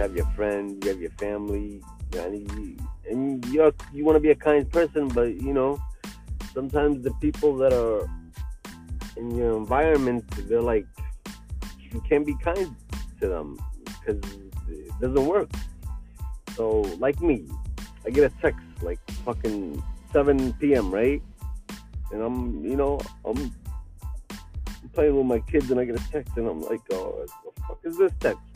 have your friends, you have your family, and and you you want to be a kind person, but you know sometimes the people that are in your environment, they're like you can't be kind to them because it doesn't work. So like me, I get a text like fucking 7 p.m. right, and I'm you know I'm playing with my kids and I get a text and I'm like, oh, what the fuck is this text?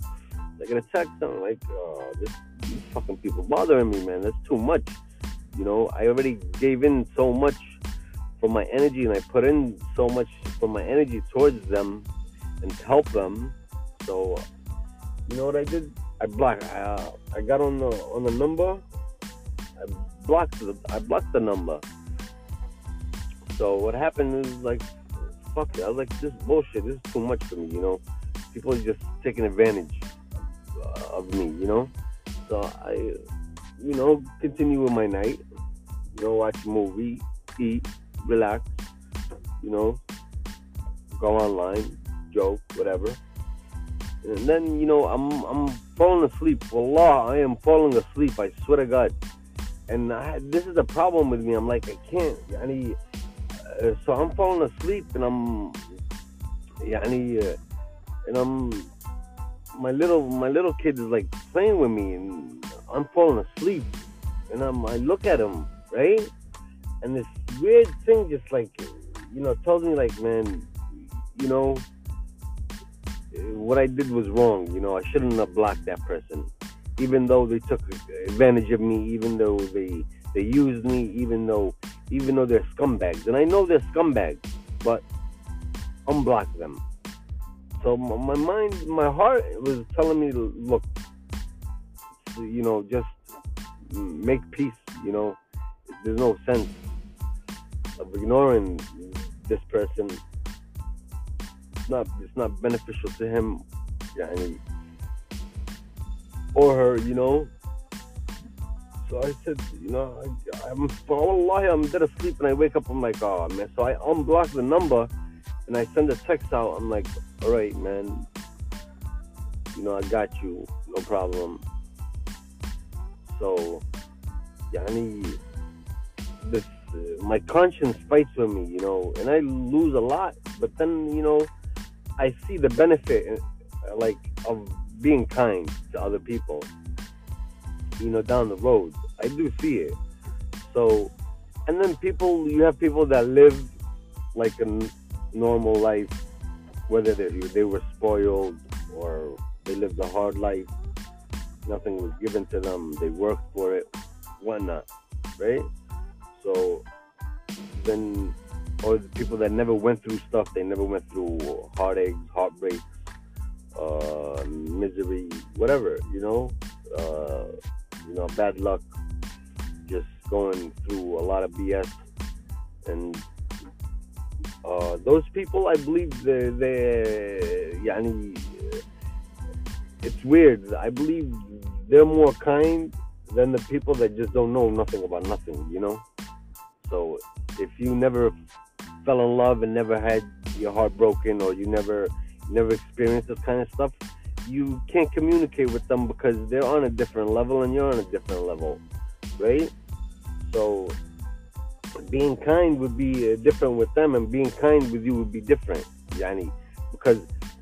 I get a text I'm like, oh, this these fucking people bothering me, man. That's too much. You know, I already gave in so much for my energy and I put in so much for my energy towards them and help them. So, you know what I did? I blocked. Uh, I got on the on the number. I blocked the I blocked the number. So what happened is like, fuck it. I was like, this bullshit. This is too much for me. You know, people are just taking advantage of me. You know. So I, you know, continue with my night. You know, watch a movie, eat, relax. You know, go online, joke, whatever. And then you know, I'm I'm falling asleep. Allah, I am falling asleep. I swear to God. And I, this is the problem with me. I'm like, I can't. Uh, so I'm falling asleep, and I'm, yani, uh, and I'm my little my little kid is like playing with me and I'm falling asleep. And I'm I look at him right? And this weird thing just like you know tells me like man you know what I did was wrong. You know I shouldn't have blocked that person. Even though they took advantage of me even though they they used me even though even though they're scumbags. And I know they're scumbags but unblock them so my mind, my heart was telling me look, you know, just make peace. You know, there's no sense of ignoring this person. It's not, it's not beneficial to him, yani, or her. You know. So I said, you know, I, I'm, Allah, I'm dead asleep, and I wake up. I'm like, oh man. So I unblock the number, and I send a text out. I'm like, all right, man. You know, I got you. No problem. So, yeah, I need this. Uh, my conscience fights with me, you know, and I lose a lot. But then, you know, I see the benefit, uh, like, of being kind to other people. You know, down the road, I do see it. So, and then people, you have people that live like a normal life whether they, they were spoiled or they lived a hard life, nothing was given to them, they worked for it, whatnot, right? So then, or the people that never went through stuff, they never went through heartaches, heartbreaks, uh, misery, whatever, you know, uh, you know, bad luck, just going through a lot of BS and uh, those people, I believe, they, they yani, it's weird. I believe they're more kind than the people that just don't know nothing about nothing, you know? So if you never fell in love and never had your heart broken or you never never experienced this kind of stuff, you can't communicate with them because they're on a different level and you're on a different level, right? So being kind would be uh, different with them, and being kind with you would be different, yani, because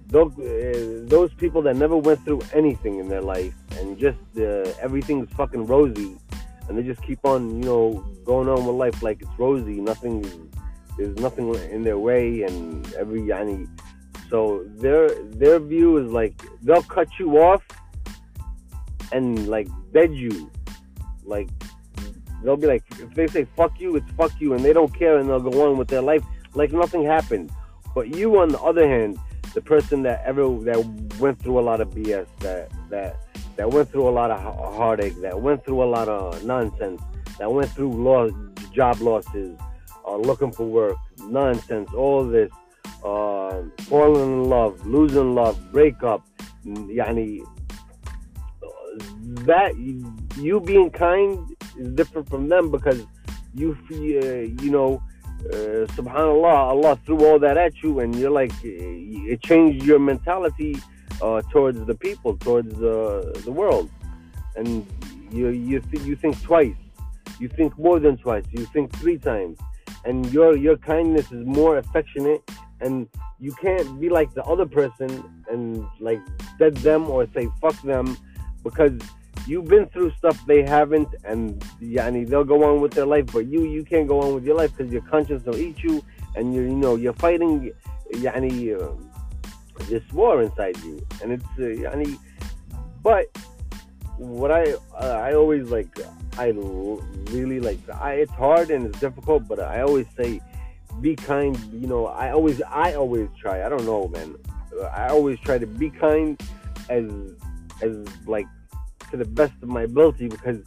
those, uh, those people that never went through anything in their life and just uh, everything's fucking rosy, and they just keep on, you know, going on with life like it's rosy. Nothing, there's nothing in their way, and every yani. So their their view is like they'll cut you off and like bed you, like They'll be like, if they say fuck you, it's fuck you, and they don't care, and they'll go on with their life like nothing happened. But you, on the other hand, the person that ever that went through a lot of BS, that that that went through a lot of heartache, that went through a lot of nonsense, that went through loss, job losses, uh, looking for work, nonsense, all this, uh, falling in love, losing love, breakup, yani, that you being kind is different from them because you feel, you know, uh, subhanallah, Allah threw all that at you, and you're like, it changed your mentality uh, towards the people, towards uh, the world, and you you th- you think twice, you think more than twice, you think three times, and your your kindness is more affectionate, and you can't be like the other person and like dead them or say fuck them because you've been through stuff they haven't and yani they'll go on with their life but you you can't go on with your life because your conscience will eat you and you you know you're fighting yani uh, this war inside you and it's uh, yani but what I uh, I always like I really like I it's hard and it's difficult but I always say be kind you know I always I always try I don't know man I always try to be kind as as like to the best of my ability because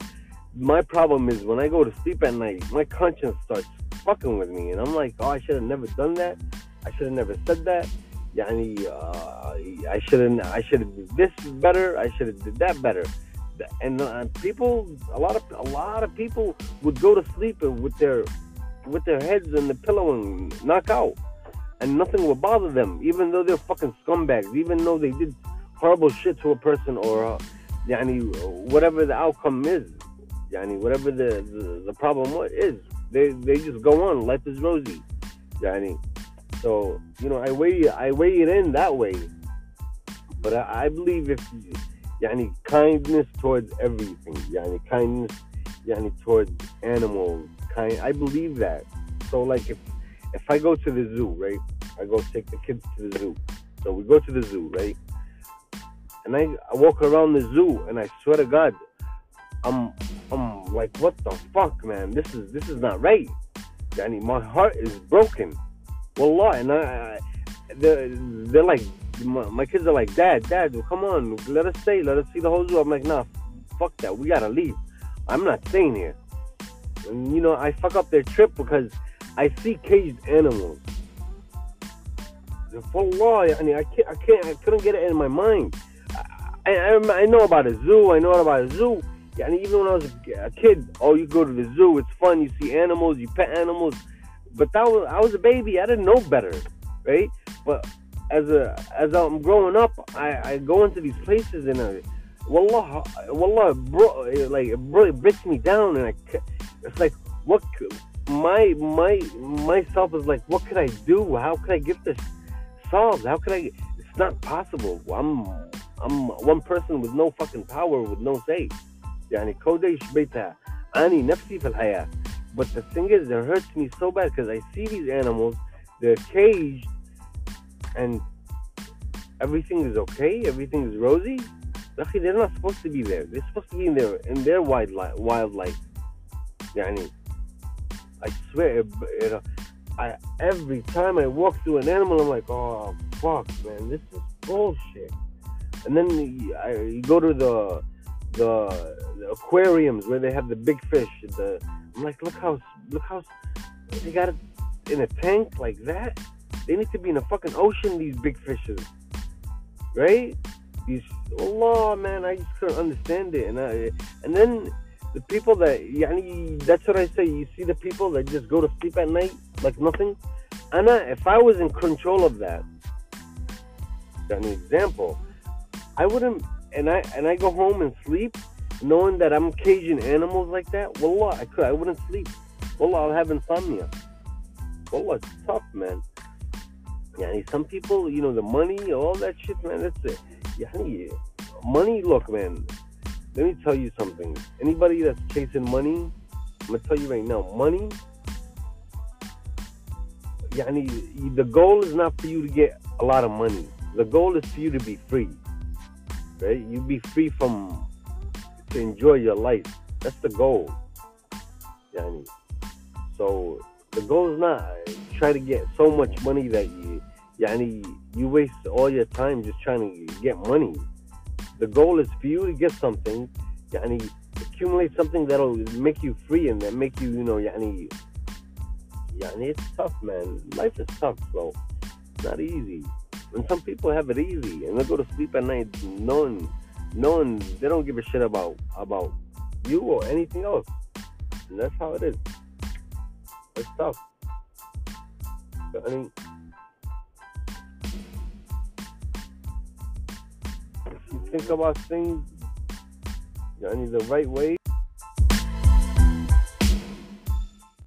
my problem is when I go to sleep at night, my conscience starts fucking with me, and I'm like, oh, I should have never done that. I should have never said that. Uh, I shouldn't. I should have did this better. I should have did that better. And uh, people, a lot of a lot of people would go to sleep with their with their heads in the pillow and knock out, and nothing would bother them, even though they're fucking scumbags, even though they did horrible shit to a person or. Uh, yani, whatever the outcome is, yani, whatever the, the, the problem is, they, they just go on. Life is rosy. Yani. So, you know, I weigh, I weigh it in that way. But I, I believe if, yani, kindness towards everything, yani, kindness, yani, towards animals, kind, I believe that. So, like, if, if I go to the zoo, right, I go take the kids to the zoo. So we go to the zoo, right? And I, I walk around the zoo and I swear to God, I'm I'm like, what the fuck, man? This is this is not right. Danny, my heart is broken. Wallah, and I, I they're, they're like, my, my, kids are like, Dad, Dad, come on, let us stay, let us see the whole zoo. I'm like, nah, fuck that, we gotta leave. I'm not staying here. And you know, I fuck up their trip because I see caged animals. Wallah, I mean, I can't, I can't, I couldn't get it in my mind. I, I, know about a zoo. I know about a zoo. And even when I was a kid, oh, you go to the zoo. It's fun. You see animals. You pet animals. But that was I was a baby. I didn't know better, right? But as a as I'm growing up, I, I go into these places and I, wallah, wallah, bro, like it really breaks me down, and I, it's like what my my myself is like, what could I do? How could I get this solved? How could I? It's not possible. I'm I'm one person with no fucking power, with no say. يعني كوديش بيتها أني نفسي في الحياة. But the thing is, it hurts me so bad because I see these animals, they're caged, and everything is okay, everything is rosy. Luckily, they're not supposed to be there. They're supposed to be in their in their wildlife. Wildlife. يعني, I swear, you know, I, every time I walk through an animal, I'm like, oh fuck, man, this is bullshit and then you go to the, the, the aquariums where they have the big fish. The I'm like, look how look how they got it in a tank like that. They need to be in a fucking ocean. These big fishes, right? These Allah, man, I just couldn't understand it. And I, and then the people that yani, that's what I say. You see the people that just go to sleep at night like nothing. And if I was in control of that, an example, I wouldn't, and I and I go home and sleep, knowing that I'm caging animals like that. Wallah, I could, I wouldn't sleep. Wallah, I'll have insomnia. Wallah, it's tough, man. Yeah, some people, you know, the money, all that shit, man. That's it. Yeah, money. Look, man. Let me tell you something. Anybody that's chasing money, I'm gonna tell you right now, money. Yani, the goal is not for you to get a lot of money. The goal is for you to be free right? You be free from to enjoy your life. That's the goal. Yani. So the goal is not try to get so much money that you yani, you waste all your time just trying to get money. The goal is for you to get something, yani, accumulate something that'll make you free and that make you, you know, yani, yani, it's tough, man. Life is tough, so it's not easy. And some people have it easy and they go to sleep at night knowing knowing they don't give a shit about about you or anything else. And that's how it is. It's tough. I mean if you think about things, I need the right way.